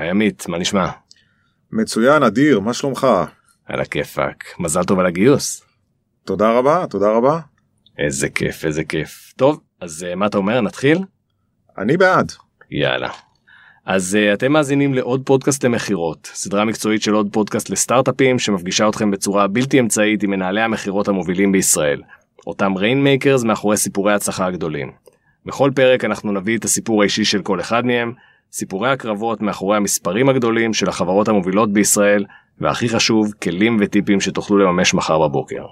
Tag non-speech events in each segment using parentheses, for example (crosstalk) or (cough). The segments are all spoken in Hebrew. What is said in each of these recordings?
היי עמית, מה נשמע? מצוין, אדיר, מה שלומך? על הכיפאק, מזל טוב על הגיוס. תודה רבה, תודה רבה. איזה כיף, איזה כיף. טוב, אז uh, מה אתה אומר, נתחיל? אני בעד. יאללה. אז uh, אתם מאזינים לעוד פודקאסט למכירות, סדרה מקצועית של עוד פודקאסט לסטארט-אפים שמפגישה אתכם בצורה בלתי אמצעית עם מנהלי המכירות המובילים בישראל. אותם rainmakers מאחורי סיפורי ההצלחה הגדולים. בכל פרק אנחנו נביא את הסיפור האישי של כל אחד מהם, סיפורי הקרבות מאחורי המספרים הגדולים של החברות המובילות בישראל, והכי חשוב, כלים וטיפים שתוכלו לממש מחר בבוקר.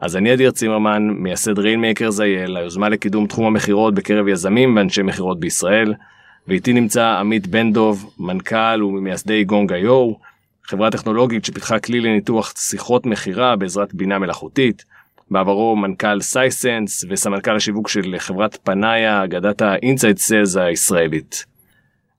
אז אני אדיר צימרמן, מייסד Rainmakers IL, היוזמה לקידום תחום המכירות בקרב יזמים ואנשי מכירות בישראל, ואיתי נמצא עמית בן דב, מנכ"ל וממייסדי Gong.io, חברה טכנולוגית שפיתחה כלי לניתוח שיחות מכירה בעזרת בינה מלאכותית, בעברו מנכ"ל Sisense וסמנכ"ל השיווק של חברת Panaya, אגדת ה inside sales הישראלית.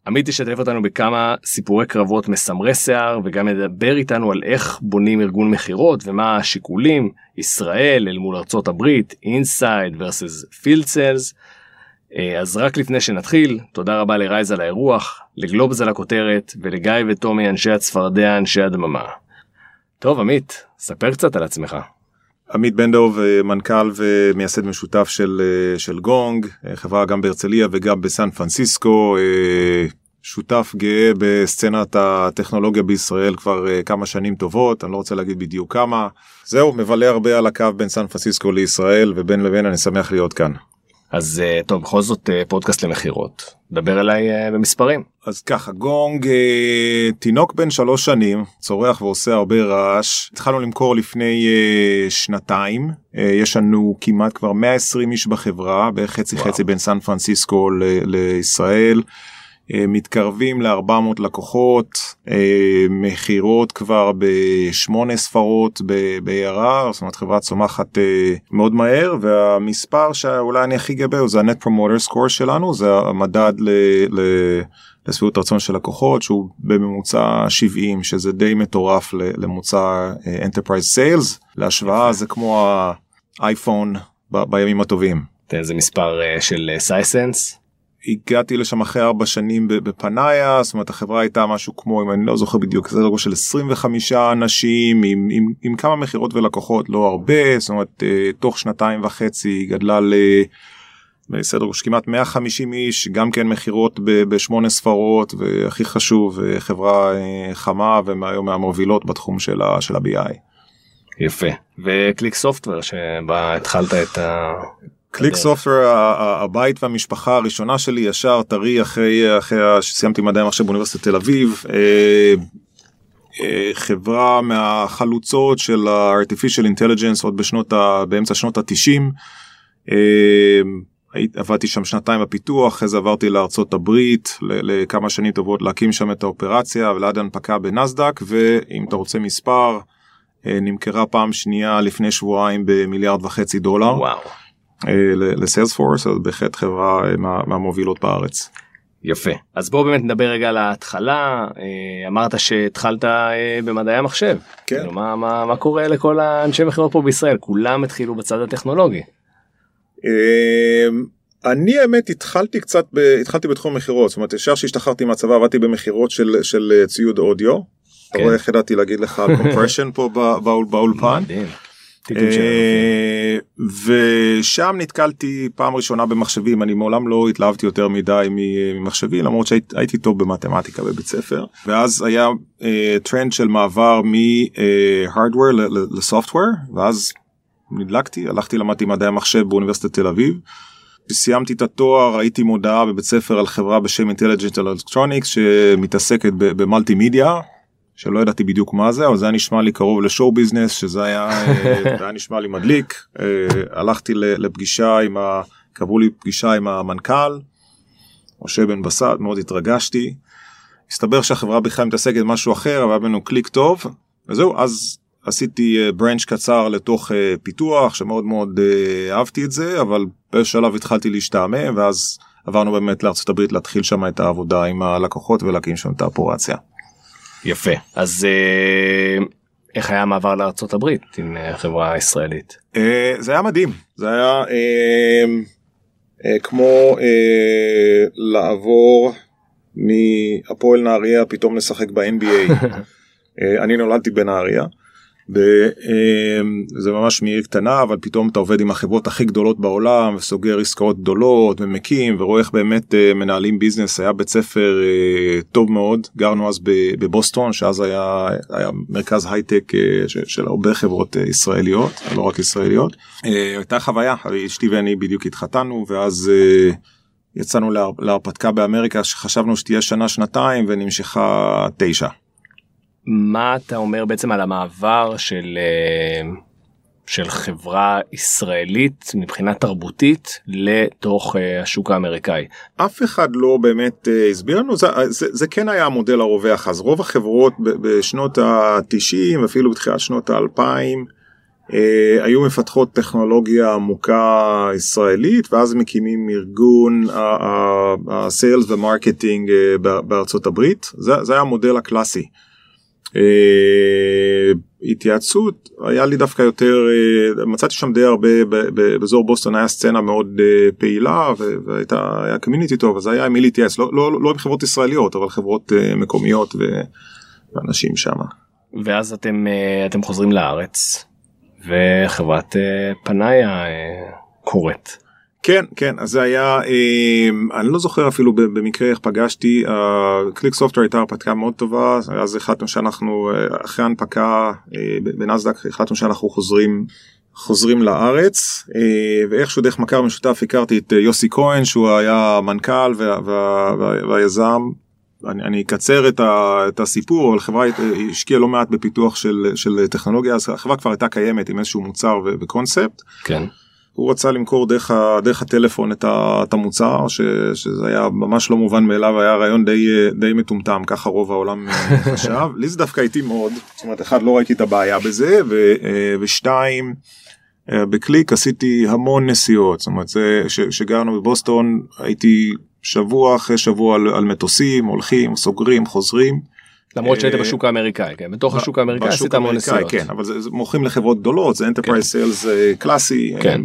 עמית ישתף אותנו בכמה סיפורי קרבות מסמרי שיער וגם ידבר איתנו על איך בונים ארגון מכירות ומה השיקולים ישראל אל מול ארצות הברית inside versus field sales. אז רק לפני שנתחיל תודה רבה לרייז על האירוח לגלובס על הכותרת ולגיא וטומי אנשי הצפרדע אנשי הדממה. טוב עמית ספר קצת על עצמך. עמית בן דב מנכ"ל ומייסד משותף של של גונג חברה גם בהרצליה וגם בסן פרנסיסקו שותף גאה בסצנת הטכנולוגיה בישראל כבר כמה שנים טובות אני לא רוצה להגיד בדיוק כמה זהו מבלה הרבה על הקו בין סן פרנסיסקו לישראל ובין לבין אני שמח להיות כאן. אז טוב בכל זאת פודקאסט למכירות דבר אליי במספרים אז ככה גונג אה, תינוק בן שלוש שנים צורח ועושה הרבה רעש התחלנו למכור לפני אה, שנתיים אה, יש לנו כמעט כבר 120 איש בחברה בערך חצי וואו. חצי בין סן פרנסיסקו לישראל. אה, מתקרבים ל-400 לקוחות, אה, מכירות כבר בשמונה ספרות ב-ARR, זאת אומרת חברה צומחת אה, מאוד מהר, והמספר שאולי אני הכי גאה זה ה-net promoter score שלנו, זה המדד ל- ל- לשביעות רצון של לקוחות שהוא בממוצע 70 שזה די מטורף לממוצע enterprise sales להשוואה זה כמו האייפון בימים הטובים. איזה מספר של סייסנס? הגעתי לשם אחרי ארבע שנים בפנאיה זאת אומרת החברה הייתה משהו כמו אם אני לא זוכר בדיוק סדר גודל של 25 אנשים עם, עם, עם כמה מכירות ולקוחות לא הרבה זאת אומרת תוך שנתיים וחצי גדלה ל... בסדר כמעט 150 איש גם כן מכירות בשמונה ספרות והכי חשוב חברה חמה ומהיום מהמובילות בתחום של ה-BI. יפה ו ClickSoftware שבה התחלת את ה... ClickSoftware הבית והמשפחה הראשונה שלי ישר טרי אחרי אחרי שסיימתי מדעי המחשב באוניברסיטת תל אביב. חברה מהחלוצות של ה-artificial intelligence עוד בשנות ה... באמצע שנות התשעים. עבדתי שם שנתיים בפיתוח אחרי זה עברתי לארצות הברית לכמה שנים טובות להקים שם את האופרציה ועד הנפקה בנסדק ואם אתה רוצה מספר נמכרה פעם שנייה לפני שבועיים במיליארד וחצי דולר. וואו. לסיילספורס אז בהחלט חברה מהמובילות בארץ. יפה אז בואו באמת נדבר רגע על ההתחלה אמרת שהתחלת במדעי המחשב כן כאילו, מה, מה, מה קורה לכל האנשי מכירות פה בישראל כולם התחילו בצד הטכנולוגי. אני האמת התחלתי קצת ב, התחלתי בתחום מכירות זאת אומרת ישר שהשתחררתי מהצבא עבדתי במכירות של, של ציוד אודיו. אתה רואה איך ידעתי להגיד לך compression (laughs) פה באולפן. ושם נתקלתי פעם ראשונה במחשבים אני מעולם לא התלהבתי יותר מדי ממחשבים למרות שהייתי טוב במתמטיקה בבית ספר. ואז היה טרנד של מעבר מה hardware ל software ואז נדלקתי הלכתי למדתי מדעי המחשב באוניברסיטת תל אביב. סיימתי את התואר ראיתי מודעה בבית ספר על חברה בשם Intelligent Electronics שמתעסקת במולטי מדיה שלא ידעתי בדיוק מה זה אבל זה היה נשמע לי קרוב ל show business שזה היה, (laughs) היה נשמע לי מדליק הלכתי לפגישה עם ה... קבעו לי פגישה עם המנכ"ל משה בן בסט מאוד התרגשתי. הסתבר שהחברה בכלל מתעסקת משהו אחר אבל היה לנו קליק טוב וזהו אז עשיתי branch קצר לתוך פיתוח שמאוד מאוד אהבתי את זה אבל בשלב התחלתי להשתעמם ואז עברנו באמת לארצות הברית להתחיל שם את העבודה עם הלקוחות ולהקים שם את האפורציה. יפה אז איך היה המעבר לארצות הברית עם חברה ישראלית? זה היה מדהים זה היה כמו לעבור מהפועל נהריה פתאום לשחק ב-NBA. (laughs) אני נולדתי בנהריה. וזה ממש מעיר קטנה אבל פתאום אתה עובד עם החברות הכי גדולות בעולם וסוגר עסקאות גדולות ומקים ורואה איך באמת אה, מנהלים ביזנס היה בית ספר אה, טוב מאוד גרנו אז בבוסטון שאז היה, היה מרכז הייטק אה, של הרבה חברות ישראליות לא רק ישראליות הייתה חוויה אשתי ואני בדיוק התחתנו ואז. יצאנו להרפתקה באמריקה שחשבנו שתהיה שנה שנתיים ונמשכה תשע. מה אתה אומר בעצם על המעבר של אה, של חברה ישראלית מבחינה תרבותית לתוך אה, השוק האמריקאי. אף אחד לא באמת אה, הסביר לנו זה, זה, זה כן היה המודל הרווח אז רוב החברות בשנות ה-90 אפילו בתחילת שנות ה-2000 היו מפתחות טכנולוגיה עמוקה ישראלית ואז מקימים ארגון ה sales ו marketing בארצות הברית זה, זה היה המודל הקלאסי. אה, התייעצות היה לי דווקא יותר אה, מצאתי שם די הרבה באזור בוסטון היה סצנה מאוד אה, פעילה והייתה היה community טוב אז היה עם מי להתייעץ לא, לא, לא עם חברות ישראליות אבל חברות מקומיות ואנשים שם. ואז אתם אתם חוזרים לארץ וחברת Panaya קורית. כן כן אז זה היה אה, אני לא זוכר אפילו במקרה איך פגשתי ClickSoftware הייתה הרפתקה מאוד טובה אז החלטנו שאנחנו אה, אחרי הנפקה אה, בנסדק החלטנו שאנחנו חוזרים חוזרים לארץ אה, ואיכשהו דרך מכר משותף הכרתי את יוסי כהן שהוא היה מנכ"ל וה, וה, וה, והיזם אני, אני אקצר את, ה, את הסיפור אבל חברה השקיעה לא מעט בפיתוח של, של טכנולוגיה אז החברה כבר הייתה קיימת עם איזשהו מוצר וקונספט. כן. הוא רצה למכור דרך, ה, דרך הטלפון את, ה, את המוצר ש, שזה היה ממש לא מובן מאליו היה רעיון די, די מטומטם ככה רוב העולם אה, (laughs) חשב לי זה דווקא איתי מאוד זאת אומרת אחד לא ראיתי את הבעיה בזה ו, אה, ושתיים אה, בקליק עשיתי המון נסיעות זאת אומרת זה שגרנו בבוסטון הייתי שבוע אחרי שבוע על, על מטוסים הולכים סוגרים חוזרים. למרות שהיית בשוק האמריקאי, כן, בתוך השוק האמריקאי עשית המון נסיעות. כן, אבל זה, זה מוכרים לחברות גדולות, זה סיילס כן. קלאסי, כן.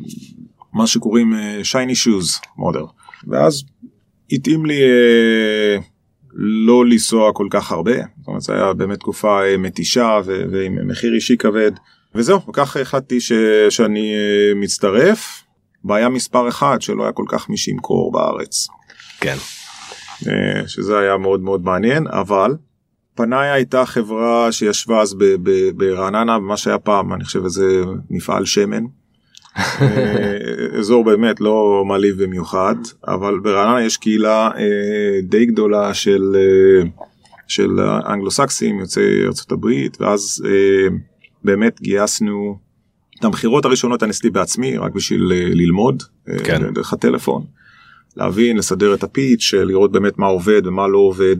מה שקוראים שייני שוז מודל. ואז התאים לי לא לנסוע כל כך הרבה, זאת אומרת זה היה באמת תקופה מתישה ועם מחיר אישי כבד, וזהו, וכך החלטתי ש, שאני מצטרף. בעיה מספר אחד שלא היה כל כך מי שימכור בארץ. כן. שזה היה מאוד מאוד מעניין, אבל פנאיה הייתה חברה שישבה אז ברעננה במה שהיה פעם אני חושב איזה מפעל שמן. (laughs) אה, אזור באמת לא מעליב במיוחד אבל ברעננה יש קהילה אה, די גדולה של אה, של אנגלוסקסים יוצאי ארצות הברית ואז באמת גייסנו את המכירות הראשונות אני עשיתי בעצמי רק בשביל ללמוד כן. דרך הטלפון להבין לסדר את הפיץ' לראות באמת מה עובד ומה לא עובד.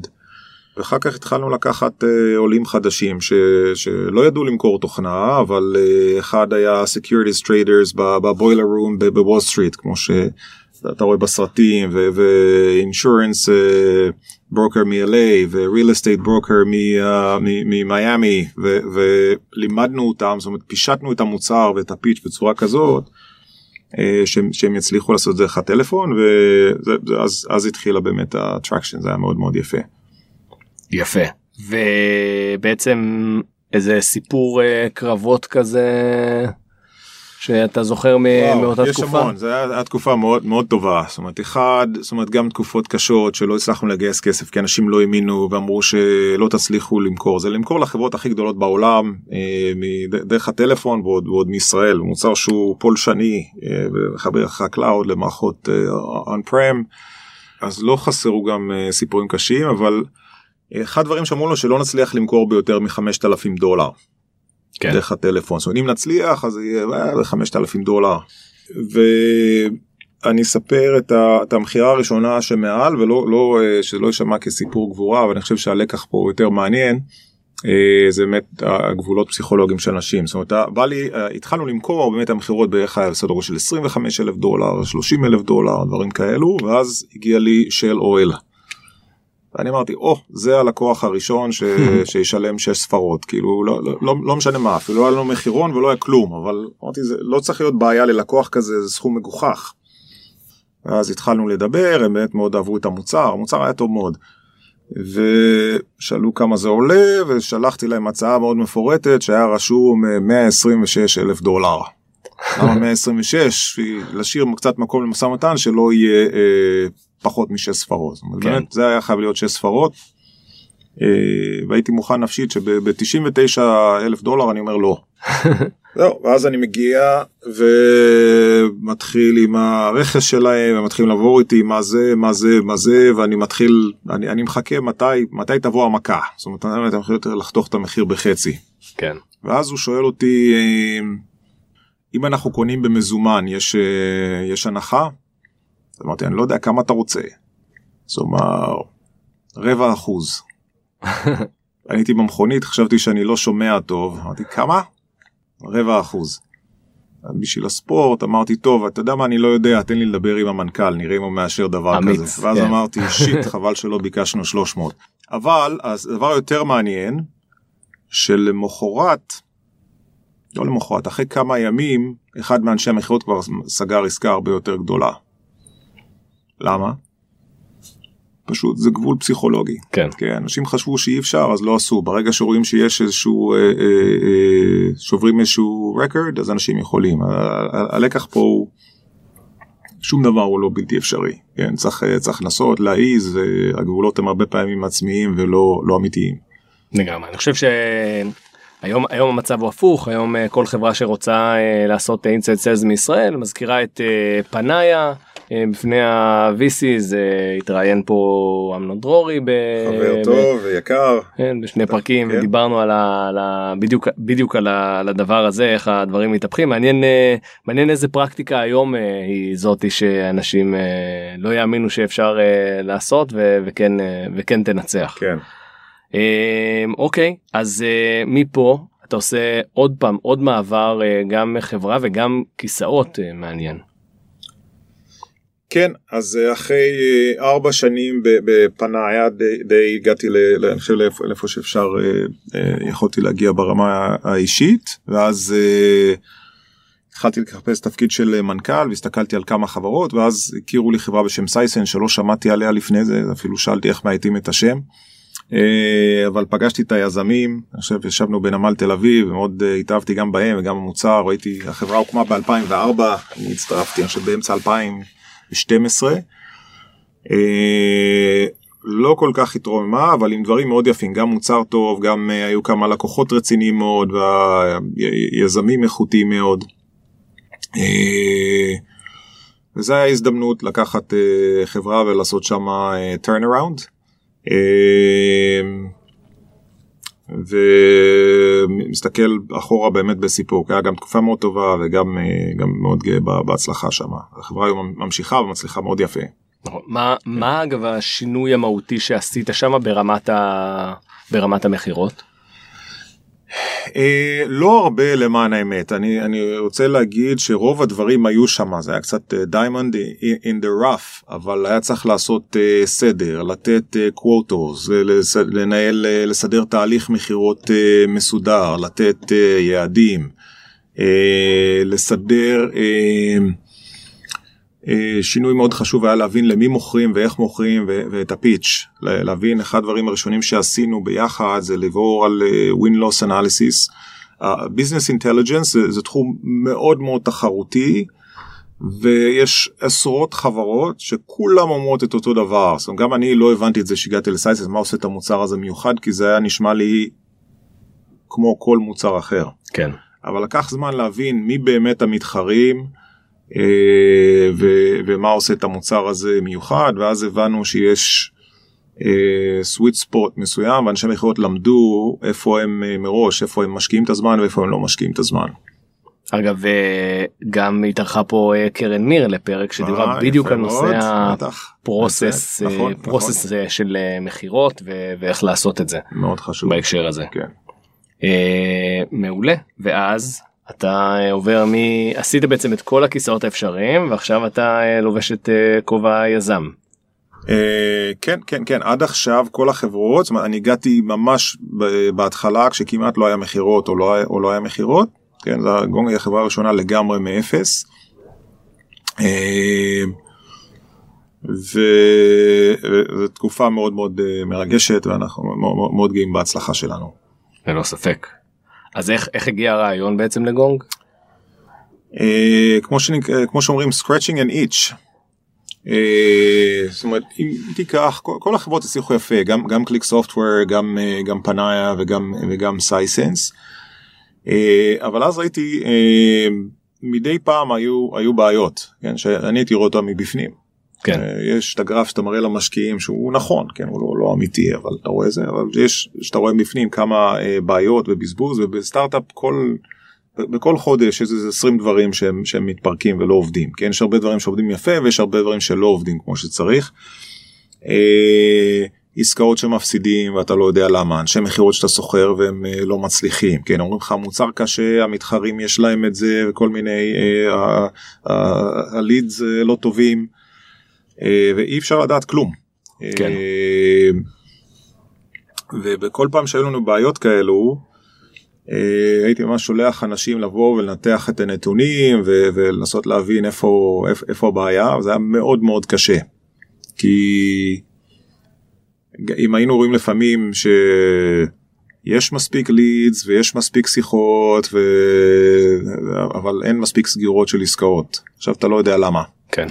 ואחר כך התחלנו לקחת uh, עולים חדשים ש, שלא ידעו למכור תוכנה אבל uh, אחד היה securities traders בבוילר רום בוול סטריט כמו שאתה רואה בסרטים ו-insurance broker מ-LA ו-real estate broker ממיאמי ולימדנו אותם זאת אומרת פישטנו את המוצר ואת ה pitch בצורה כזאת. שהם, שהם יצליחו לעשות דרך הטלפון ואז התחילה באמת ה traction זה היה מאוד מאוד יפה. יפה ובעצם איזה סיפור אה, קרבות כזה שאתה זוכר וואו, מאותה יש תקופה? המון, זה היה, היה תקופה מאוד מאוד טובה זאת אומרת אחד זאת אומרת גם תקופות קשות שלא הצלחנו לגייס כסף כי אנשים לא האמינו ואמרו שלא תצליחו למכור זה למכור לחברות הכי גדולות בעולם אה, דרך הטלפון ועוד, ועוד מישראל מוצר שהוא פולשני אה, ומחבר את ה cloud למערכות אה, on prem אז לא חסרו גם אה, סיפורים קשים אבל. אחד הדברים שאמרו לנו שלא נצליח למכור ביותר מ-5,000 דולר. כן. דרך הטלפון. זאת אומרת, אם נצליח אז יהיה 5,000 דולר. ואני אספר את, ה, את המכירה הראשונה שמעל ולא לא, אה, שלא יישמע כסיפור גבורה אבל אני חושב שהלקח פה יותר מעניין. אה, זה באמת הגבולות פסיכולוגיים של אנשים זאת אומרת בא לי אה, התחלנו למכור באמת המכירות בערך היה בסדר גודל של 25 אלף דולר 30 אלף דולר דברים כאלו ואז הגיע לי של אוהל. ואני אמרתי או oh, זה הלקוח הראשון ש... (laughs) שישלם 6 ספרות כאילו לא, לא, לא, לא משנה מה אפילו לא היה לנו מחירון ולא היה כלום אבל אמרתי זה לא צריך להיות בעיה ללקוח כזה זה סכום מגוחך. אז התחלנו לדבר הם באמת מאוד אהבו את המוצר המוצר היה טוב מאוד. ושאלו כמה זה עולה ושלחתי להם הצעה מאוד מפורטת שהיה רשום 126 אלף דולר. (laughs) למה 126? להשאיר קצת מקום למשא ומתן שלא יהיה אה, פחות משש ספרות. כן. באמת זה היה חייב להיות שש ספרות. אה, והייתי מוכן נפשית שב-99 אלף דולר אני אומר לא. (laughs) זהו, ואז אני מגיע ומתחיל עם הרכס שלהם, הם מתחילים לעבור איתי מה זה, מה זה, מה זה, ואני מתחיל, אני, אני מחכה מתי, מתי תבוא המכה. זאת אומרת, אני יותר לחתוך את המחיר בחצי. כן. ואז הוא שואל אותי, אם אנחנו קונים במזומן, יש, אה, יש הנחה? אז אמרתי, אני לא יודע כמה אתה רוצה. זאת אומרת, רבע אחוז. (laughs) הייתי במכונית, חשבתי שאני לא שומע טוב, אמרתי, כמה? רבע אחוז. בשביל הספורט אמרתי טוב אתה יודע מה אני לא יודע תן לי לדבר עם המנכ"ל נראה אם הוא מאשר דבר אמיץ, כזה ואז כן. אמרתי (laughs) שיט חבל שלא ביקשנו 300 אבל הדבר יותר מעניין שלמחרת לא למחרת אחרי כמה ימים אחד מאנשי המכירות כבר סגר עסקה הרבה יותר גדולה. למה? פשוט זה גבול פסיכולוגי. כן. כן. אנשים חשבו שאי אפשר אז לא עשו ברגע שרואים שיש איזשהו אה, אה, אה, שוברים איזשהו רקורד אז אנשים יכולים הלקח פה הוא שום דבר הוא לא בלתי אפשרי כן צריך אה, צריך לנסות להעיז והגבולות הם הרבה פעמים עצמיים ולא לא אמיתיים. לגמרי אני חושב שהיום היום המצב הוא הפוך היום אה, כל חברה שרוצה אה, לעשות אינסייד סיילס מישראל מזכירה את פנאיה. אה, בפני ה-VCs התראיין פה אמנון דרורי חבר טוב ויקר כן, בשני פרקים כן. ודיברנו על ה, על ה, בדיוק בדיוק על, ה, על הדבר הזה איך הדברים מתהפכים מעניין אה, מעניין איזה פרקטיקה היום אה, היא זאתי שאנשים לא יאמינו שאפשר לעשות ו, וכן וכן תנצח. כן. אוקיי אז מפה אתה עושה עוד פעם עוד מעבר גם חברה וגם כיסאות מעניין. כן, אז אה, אחרי אה, ארבע שנים בפנאיה די, די הגעתי, ל, אני חושב לאיפה שאפשר, אה, יכולתי להגיע ברמה האישית, ואז התחלתי לחפש תפקיד של מנכ"ל והסתכלתי על כמה חברות, ואז הכירו לי חברה בשם סייסן שלא שמעתי עליה לפני זה, אפילו שאלתי איך מאייתים את השם. אבל פגשתי את היזמים, חושב ישבנו בנמל תל אביב, ומאוד התאהבתי גם בהם וגם במוצר, ראיתי, החברה הוקמה ב-2004, אני הצטרפתי, חושב באמצע 2000. 12. אה, לא כל כך התרוממה אבל עם דברים מאוד יפים גם מוצר טוב גם אה, היו כמה לקוחות רציניים מאוד ויזמים איכותיים מאוד. אה, וזה היה הזדמנות לקחת חברה ולעשות שם turn around. ומסתכל אחורה באמת בסיפוק היה גם תקופה מאוד טובה וגם גם מאוד גאה בהצלחה שם החברה היום ממשיכה ומצליחה מאוד יפה. נכון. מה מה אגב השינוי המהותי שעשית שם ברמת ה... ברמת המכירות? אה, לא הרבה למען האמת אני אני רוצה להגיד שרוב הדברים היו שם זה היה קצת diamond uh, in the rough אבל היה צריך לעשות uh, סדר לתת quotas uh, לנהל uh, לסדר תהליך מכירות uh, מסודר לתת uh, יעדים uh, לסדר. Uh, אה, שינוי מאוד חשוב היה להבין למי מוכרים ואיך מוכרים ואת הפיץ', להבין אחד הדברים הראשונים שעשינו ביחד זה לעבור על אה, win-loss analysis. ביזנס אינטליג'נס זה, זה תחום מאוד מאוד תחרותי ויש עשרות חברות שכולם אומרות את אותו דבר זאת אומרת, גם אני לא הבנתי את זה שהגעתי לסייסס מה עושה את המוצר הזה מיוחד כי זה היה נשמע לי כמו כל מוצר אחר. כן. אבל לקח זמן להבין מי באמת המתחרים. אה, ומה עושה את המוצר הזה מיוחד ואז הבנו שיש סוויט אה, ספוט מסוים ואנשי מכירות למדו איפה הם אה, מראש איפה הם משקיעים את הזמן ואיפה הם לא משקיעים את הזמן. אגב גם התארחה פה קרן מיר לפרק שדיברה בדיוק על נושא הפרוסס נכון, פרוסס נכון. של מכירות ואיך לעשות את זה מאוד חשוב בהקשר הזה כן. מעולה ואז אתה אה, עובר מ... עשית בעצם את כל הכיסאות האפשריים ועכשיו אתה אה, לובש את אה, כובע היזם. כן כן כן עד עכשיו כל החברות זאת אומרת, אני הגעתי ממש בהתחלה כשכמעט לא היה מכירות או לא היה, או לא היה מכירות כן זה גונג החברה הראשונה לגמרי מאפס. וזו תקופה מאוד מאוד מרגשת ואנחנו מאוד, מאוד גאים בהצלחה שלנו. ללא ספק. אז איך, איך הגיע הרעיון בעצם לגונג? אה, כמו, שנק... אה, כמו שאומרים scratching and itch. אה, זאת אומרת אם תיקח כל, כל החברות הצליחו יפה גם גם קליק סופטוור גם אה, גם פנאיה וגם וגם סייסנס. אה, אבל אז ראיתי מדי פעם היו היו בעיות כן שאני הייתי רואה אותם מבפנים. כן. אה, יש את הגרף שאתה מראה למשקיעים שהוא נכון כן הוא לא, לא אמיתי אבל אתה רואה זה אבל יש שאתה רואה בפנים כמה אה, בעיות ובזבוז ובסטארט-אפ כל בכל חודש יש איזה 20 דברים שהם, שהם מתפרקים ולא עובדים כן יש הרבה דברים שעובדים יפה ויש הרבה דברים שלא עובדים כמו שצריך. אה, עסקאות שמפסידים ואתה לא יודע למה אנשי מכירות שאתה שוכר והם אה, לא מצליחים כן אומרים לך מוצר קשה המתחרים יש להם את זה וכל מיני הלידס לא טובים ואי אפשר לדעת כלום. כן. אה, ובכל פעם שהיו לנו בעיות כאלו אה, הייתי ממש שולח אנשים לבוא ולנתח את הנתונים ו- ולנסות להבין איפה, איפה, איפה הבעיה וזה היה מאוד מאוד קשה. כי אם היינו רואים לפעמים שיש מספיק לידס ויש מספיק שיחות ו... אבל אין מספיק סגירות של עסקאות עכשיו אתה לא יודע למה כן.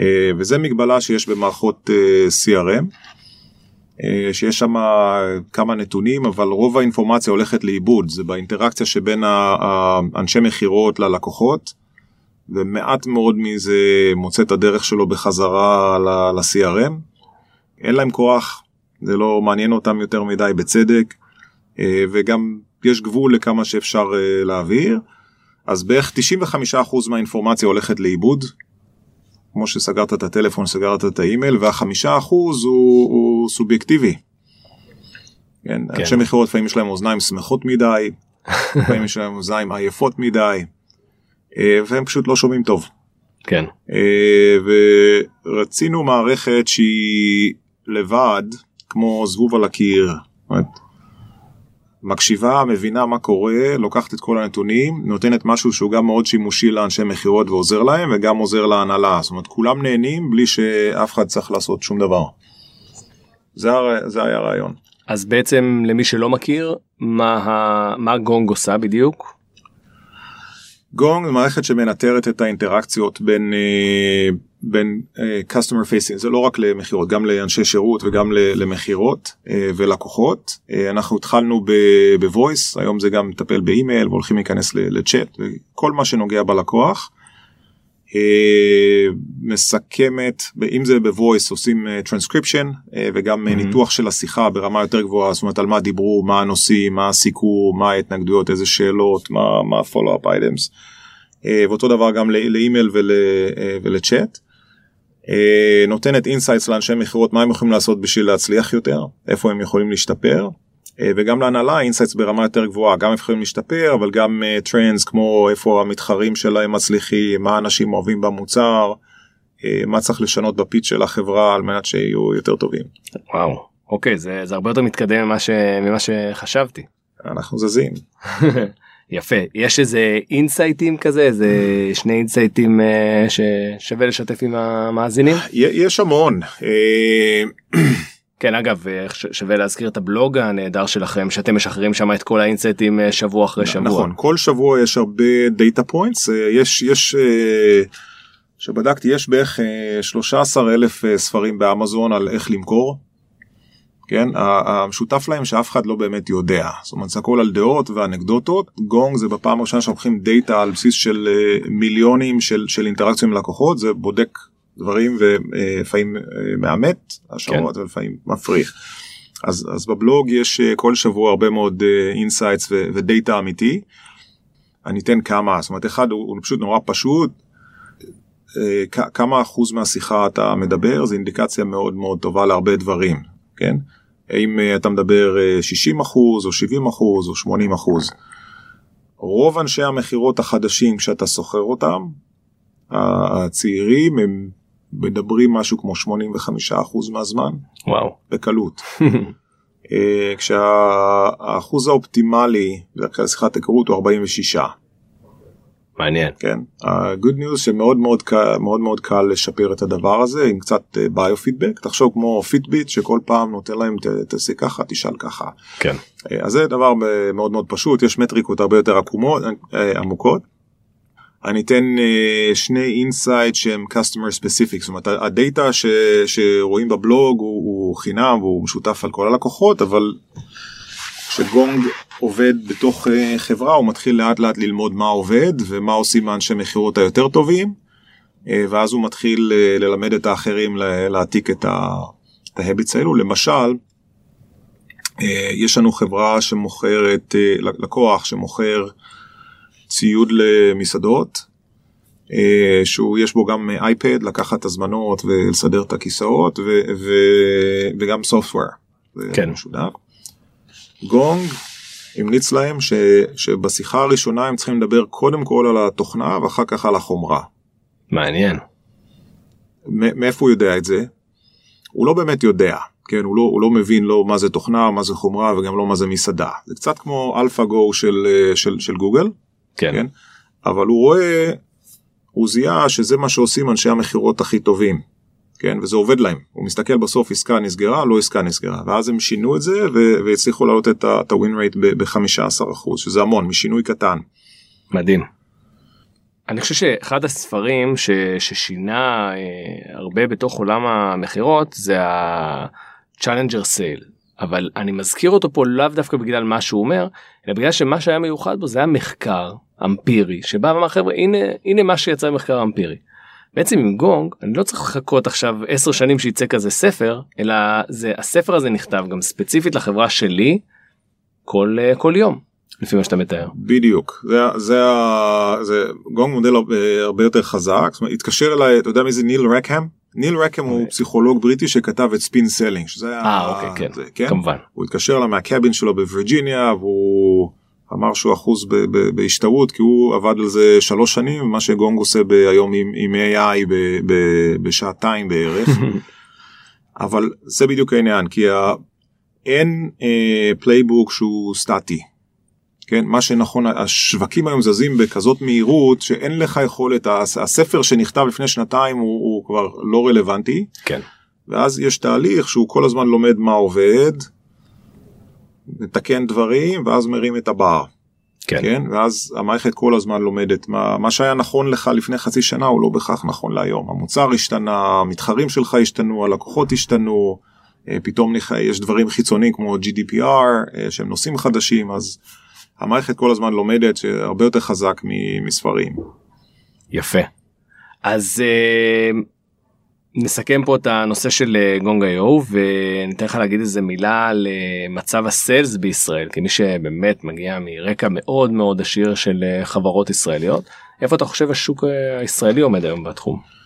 אה, וזה מגבלה שיש במערכות אה, CRM. אה, שיש שם כמה נתונים אבל רוב האינפורמציה הולכת לאיבוד זה באינטראקציה שבין האנשי מכירות ללקוחות ומעט מאוד מזה מוצא את הדרך שלו בחזרה ל-CRM. אין להם כוח זה לא מעניין אותם יותר מדי בצדק וגם יש גבול לכמה שאפשר להעביר אז בערך 95% מהאינפורמציה הולכת לאיבוד כמו שסגרת את הטלפון, סגרת את האימייל, והחמישה אחוז הוא, הוא סובייקטיבי. כן, כן. אנשי מכירות לפעמים יש להם אוזניים שמחות מדי, (laughs) לפעמים יש להם אוזניים עייפות מדי, אה, והם פשוט לא שומעים טוב. כן. אה, ורצינו מערכת שהיא לבד, כמו זבוב על הקיר. מקשיבה, מבינה מה קורה, לוקחת את כל הנתונים, נותנת משהו שהוא גם מאוד שימושי לאנשי מכירות ועוזר להם, וגם עוזר להנהלה. זאת אומרת, כולם נהנים בלי שאף אחד צריך לעשות שום דבר. זה, הר... זה היה הרעיון. אז בעצם למי שלא מכיר מה, ה... מה גונג עושה בדיוק? גונג זה מערכת שמנטרת את האינטראקציות בין אה, בין אה, customer facing זה לא רק למכירות גם לאנשי שירות וגם למכירות אה, ולקוחות אה, אנחנו התחלנו ב voice היום זה גם מטפל באימייל והולכים להיכנס לצ'אט וכל מה שנוגע בלקוח. אה, מסכמת אם זה בוויס עושים טרנסקריפשן וגם Mhm. ניתוח של השיחה ברמה יותר גבוהה זאת אומרת על מה דיברו מה הנושאים מה הסיכום מה ההתנגדויות איזה שאלות מה מה follow up items. ואותו דבר גם לא- לאימייל ול, ולצ'אט. אה, נותנת insights לאנשי מכירות מה הם יכולים לעשות בשביל להצליח יותר איפה הם יכולים להשתפר אה, וגם להנהלה insights ברמה יותר גבוהה גם איפה יכולים להשתפר אבל גם trends כמו איפה המתחרים שלהם מצליחים מה אנשים אוהבים במוצר אה, מה צריך לשנות ב pitch של החברה על מנת שיהיו יותר טובים וואו. אוקיי זה, זה הרבה יותר מתקדם ממה, ש... ממה שחשבתי. אנחנו זזים (laughs) יפה. יש איזה אינסייטים כזה? איזה שני אינסייטים אה, ששווה לשתף עם המאזינים? יש המון. אה, כן אגב אה, שווה להזכיר את הבלוג הנהדר שלכם שאתם משחררים שם את כל האינסייטים אה, שבוע אחרי שבוע. נכון כל שבוע יש הרבה data points יש יש שבדקתי יש בערך אה, 13 אלף ספרים באמזון על איך למכור. כן המשותף להם שאף אחד לא באמת יודע זאת אומרת זה הכל על דעות ואנקדוטות גונג זה בפעם הראשונה לוקחים דאטה על בסיס של אה, מיליונים של, של אינטראקציה עם לקוחות זה בודק דברים ולפעמים אה, מאמת השערות כן. ולפעמים מפריך. אז, אז בבלוג יש אה, כל שבוע הרבה מאוד insights ודאטה אמיתי. אני אתן כמה, זאת אומרת אחד הוא, הוא פשוט נורא פשוט. אה, כמה אחוז מהשיחה אתה מדבר זה אינדיקציה מאוד מאוד טובה להרבה דברים, כן? האם אה, אתה מדבר אה, 60 אחוז או 70 אחוז או 80 אחוז. רוב אנשי המכירות החדשים כשאתה שוכר אותם, הצעירים הם מדברים משהו כמו 85 אחוז מהזמן וואו. בקלות. (laughs) אה, כשהאחוז האופטימלי כלל שיחת היכרות הוא 46. מעניין. כן, ה-good news שמאוד מאוד קל, מאוד מאוד קל לשפר את הדבר הזה עם קצת ביו-פידבק, תחשוב כמו Fitbit שכל פעם נותן להם תעשה ככה, תשאל ככה. כן. אז זה דבר מאוד מאוד פשוט, יש מטריקות הרבה יותר עקומות, עמוקות. אני אתן אה, שני insight שהם customer specific, זאת אומרת הדאטה ש, שרואים בבלוג הוא, הוא חינם והוא משותף על כל הלקוחות, אבל כשגונג עובד בתוך uh, חברה הוא מתחיל לאט לאט ללמוד מה עובד ומה עושים האנשי מכירות היותר טובים, uh, ואז הוא מתחיל uh, ללמד את האחרים להעתיק את ההביטס האלו, למשל יש לנו חברה שמוכרת, לקוח שמוכר ציוד למסעדות, אה, שהוא יש בו גם אייפד לקחת הזמנות ולסדר את הכיסאות ו, ו, וגם software. כן. משודר. גונג המליץ להם ש, שבשיחה הראשונה הם צריכים לדבר קודם כל על התוכנה ואחר כך על החומרה. מעניין. מאיפה הוא יודע את זה? הוא לא באמת יודע. כן, הוא לא, הוא לא מבין לא מה זה תוכנה, מה זה חומרה וגם לא מה זה מסעדה. זה קצת כמו AlphaGo של, של, של גוגל, כן. כן? אבל הוא רואה, הוא זיהה שזה מה שעושים אנשי המכירות הכי טובים. כן, וזה עובד להם. הוא מסתכל בסוף עסקה נסגרה, לא עסקה נסגרה. ואז הם שינו את זה והצליחו להעלות את ה-win rate ב-15%, שזה המון, משינוי קטן. מדהים. אני חושב שאחד הספרים ש, ששינה אה, הרבה בתוך עולם המכירות זה ה-Challenger Sale. אבל אני מזכיר אותו פה לאו דווקא בגלל מה שהוא אומר, אלא בגלל שמה שהיה מיוחד בו זה היה מחקר אמפירי שבא ואמר חבר'ה הנה הנה מה שיצא במחקר אמפירי. בעצם עם גונג אני לא צריך לחכות עכשיו 10 שנים שיצא כזה ספר אלא זה הספר הזה נכתב גם ספציפית לחברה שלי כל כל יום לפי מה שאתה מתאר. בדיוק. זה זה, זה גונג מודל הרבה יותר חזק. זאת אומרת, התקשר אליי אתה יודע מי זה ניל רקהם ניל רקהם הוא אוקיי. פסיכולוג בריטי שכתב את SPIN Selling שזה היה אה, אוקיי, כן, זה, כן? כמובן. הוא התקשר אליי מה-cabin שלו בווירג'יניה והוא אמר שהוא אחוז בהשתאות כי הוא עבד על זה שלוש שנים מה שגונג עושה היום עם, עם AI ב, ב, בשעתיים בערך. (laughs) אבל זה בדיוק העניין כי אין playbook אה, שהוא סטטי. כן? מה שנכון השווקים היום זזים בכזאת מהירות שאין לך יכולת הספר שנכתב לפני שנתיים הוא, הוא כבר לא רלוונטי. כן. ואז יש תהליך שהוא כל הזמן לומד מה עובד מתקן דברים ואז מרים את הבר. כן. כן ואז המערכת כל הזמן לומדת מה מה שהיה נכון לך לפני חצי שנה הוא לא בהכרח נכון להיום המוצר השתנה המתחרים שלך השתנו הלקוחות השתנו אה, פתאום יש דברים חיצוניים כמו GDPR אה, שהם נושאים חדשים אז המערכת כל הזמן לומדת שהרבה יותר חזק מספרים. יפה. אז uh, נסכם פה את הנושא של אה, גונג איו וניתן לך להגיד איזה מילה על uh, מצב הסיילס בישראל כמי שבאמת מגיע מרקע מאוד מאוד עשיר של uh, חברות ישראליות איפה אתה חושב השוק הישראלי עומד היום בתחום.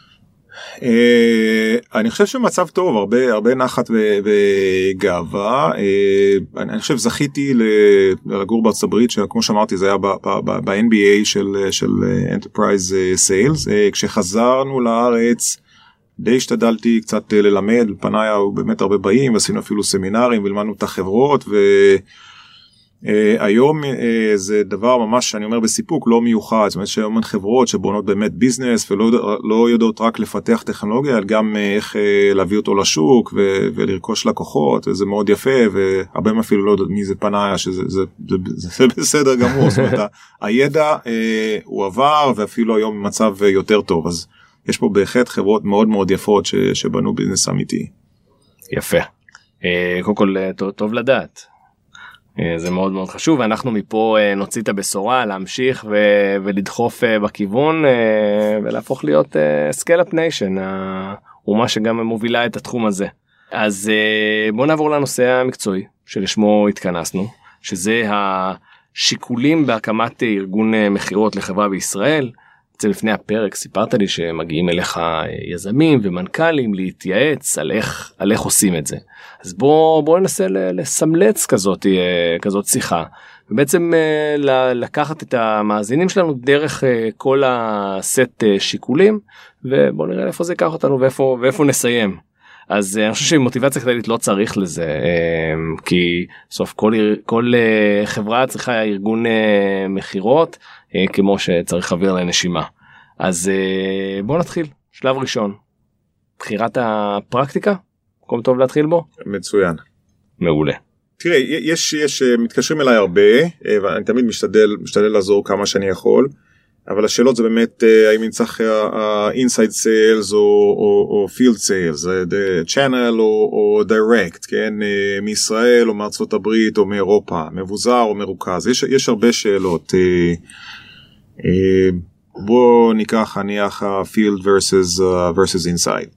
אה, אני חושב שמצב טוב הרבה הרבה נחת וגאווה אה, אני חושב זכיתי לגור בארצות הברית שכמו שאמרתי זה היה ב-NBA של של Enterprise אה, כשחזרנו לארץ. די השתדלתי קצת ללמד פניי היו באמת הרבה באים עשינו אפילו סמינרים ולמדנו את החברות ו... Uh, היום uh, זה דבר ממש שאני אומר בסיפוק לא מיוחד. זאת אומרת שהיום אין חברות שבונות באמת ביזנס ולא לא יודעות רק לפתח טכנולוגיה אלא גם איך להביא אותו לשוק ו- ולרכוש לקוחות וזה מאוד יפה והרבה אפילו לא יודעות מי זה פנאיה שזה זה, זה, זה, זה בסדר גמור. זאת אומרת הידע הוא עבר ואפילו היום במצב יותר טוב. אז יש פה בהחלט חברות מאוד מאוד יפות ש- שבנו ביזנס אמיתי. יפה. אה, קודם כל טוב, טוב לדעת. אה, זה מאוד מאוד חשוב ואנחנו מפה אה, נוציא את הבשורה להמשיך ו- ולדחוף אה, בכיוון ולהפוך להיות scale-up nation האומה שגם מובילה את התחום הזה. אז בוא נעבור לנושא המקצועי שלשמו התכנסנו שזה השיקולים בהקמת ארגון מכירות לחברה בישראל. זה לפני הפרק סיפרת לי שמגיעים אליך יזמים ומנכ"לים להתייעץ על איך על איך עושים את זה אז בוא בוא ננסה לסמלץ כזאת אה, כזאת שיחה ובעצם אה, לקחת את המאזינים שלנו דרך אה, כל הסט שיקולים ובוא נראה איפה זה ייקח אותנו ואיפה ואיפה נסיים. אז אני חושב שמוטיבציה כללית לא צריך לזה כי סוף כל כל חברה צריכה ארגון מכירות כמו שצריך אוויר לנשימה. אז בוא נתחיל שלב ראשון בחירת הפרקטיקה מקום טוב להתחיל בו מצוין מעולה. תראה יש יש מתקשרים אליי הרבה ואני תמיד משתדל משתדל לעזור כמה שאני יכול. אבל השאלות זה באמת האם נצטרך inside sales או field sales, channel או direct, כן, מישראל או מארצות הברית או מאירופה, מבוזר או מרוכז, יש, יש הרבה שאלות. בוא ניקח נניח field versus inside.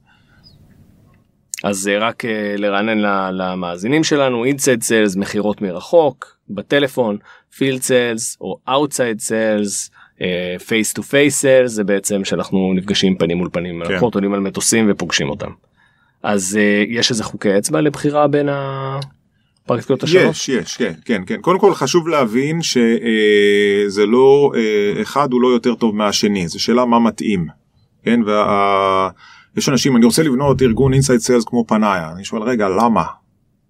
אז רק לרענן למאזינים שלנו, inside sales מכירות מרחוק, בטלפון, field sales או outside sales. face to face זה בעצם שאנחנו נפגשים פנים מול פנים כן. אנחנו עולים על מטוסים ופוגשים אותם. אז אה, יש איזה חוקי אצבע לבחירה בין הפרקטיקות השונות? יש יש כן כן כן קודם כל חשוב להבין שזה אה, לא uh, אחד הוא לא יותר טוב מהשני זו שאלה מה מתאים. כן וה... יש אנשים אני רוצה לבנות ארגון inside sales כמו פנאיה אני שואל רגע למה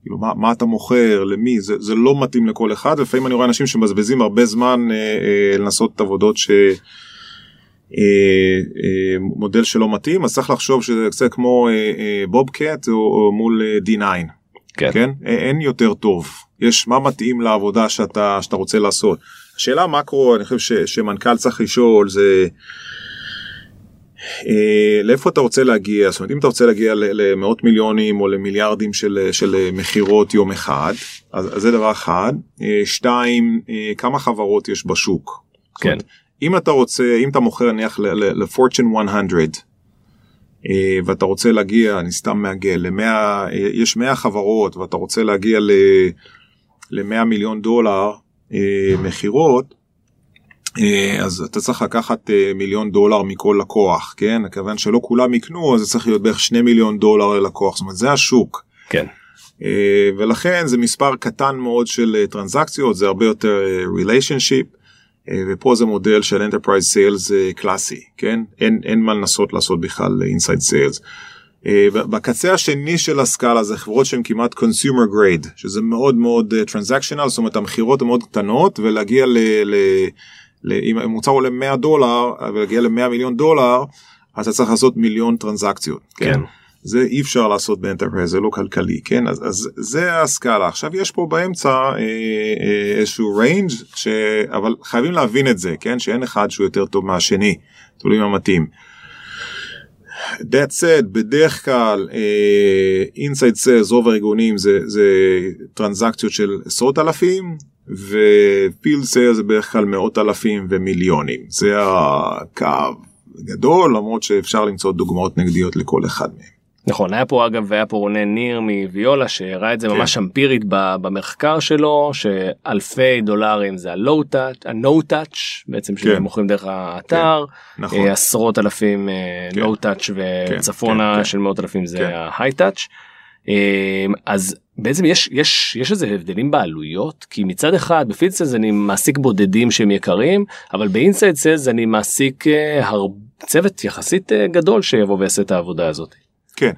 כאילו מה, מה אתה מוכר למי זה, זה לא מתאים לכל אחד לפעמים אני רואה אנשים שמבזבזים הרבה זמן אה, אה, לנסות את עבודות ש... אה, אה, מודל שלא מתאים אז צריך לחשוב שזה קצת כמו אה, אה, בוב קאט או, או מול אה, D9 כן. כן אין יותר טוב יש מה מתאים לעבודה שאתה שאתה רוצה לעשות. השאלה מקרו אני חושב ש, שמנכ"ל צריך לשאול זה. אה, לאיפה אתה רוצה להגיע זאת אומרת אם אתה רוצה להגיע למאות מיליונים או למיליארדים של, של מכירות יום אחד אז, אז זה דבר אחד אה, שתיים אה, כמה חברות יש בשוק. כן. אומרת, אם אתה רוצה אם אתה מוכר נניח לפורצ'ן 100 ואתה רוצה להגיע אני סתם מעגל למאה יש 100 חברות ואתה רוצה להגיע ל-100 מיליון דולר מכירות אה, אז אתה צריך לקחת אה, מיליון דולר מכל לקוח, כן? כיוון שלא כולם יקנו, אז זה צריך להיות בערך שני מיליון דולר ללקוח, זאת אומרת זה השוק. כן. אה, ולכן זה מספר קטן מאוד של טרנזקציות, זה הרבה יותר relationship, ופה זה מודל של enterprise sales קלאסי, כן? אין, אין מה לנסות לעשות בכלל inside sales. בקצה השני של הסקאלה זה חברות שהן כמעט consumer grade, שזה מאוד מאוד transactional, זאת אומרת המכירות מאוד קטנות, ולהגיע ל... ל אם המוצר עולה 100 דולר ולהגיע ל-100 מיליון דולר אז אתה צריך לעשות מיליון טרנזקציות. כן. כן. זה אי אפשר לעשות ב-enterprise זה לא כלכלי כן אז, אז זה הסקאלה עכשיו יש פה באמצע אה, אה, איזשהו range ש... אבל חייבים להבין את זה כן שאין אחד שהוא יותר טוב מהשני תלוי מה מתאים. That said בדרך כלל inside אה, sales רוב הארגונים זה, זה טרנזקציות של עשרות אלפים ו-field sales זה בדרך כלל מאות אלפים ומיליונים זה הקו גדול למרות שאפשר למצוא דוגמאות נגדיות לכל אחד מהם. נכון היה פה אגב היה פה רונן ניר מוויולה שהראה את זה כן. ממש אמפירית במחקר שלו שאלפי דולרים זה ה-low touch ה-no touch בעצם כן. שמוכרים דרך האתר כן. נכון. אה, עשרות אלפים לואו כן. טאץ' וצפונה כן. כן. של מאות אלפים זה כן. ההיי טאץ'. אמ, אז בעצם יש יש יש איזה הבדלים בעלויות כי מצד אחד בפיצלס אני מעסיק בודדים שהם יקרים אבל באינסייד סלס אני מעסיק אה, הר... צוות יחסית אה, גדול שיבוא ויעשה את העבודה הזאת. כן.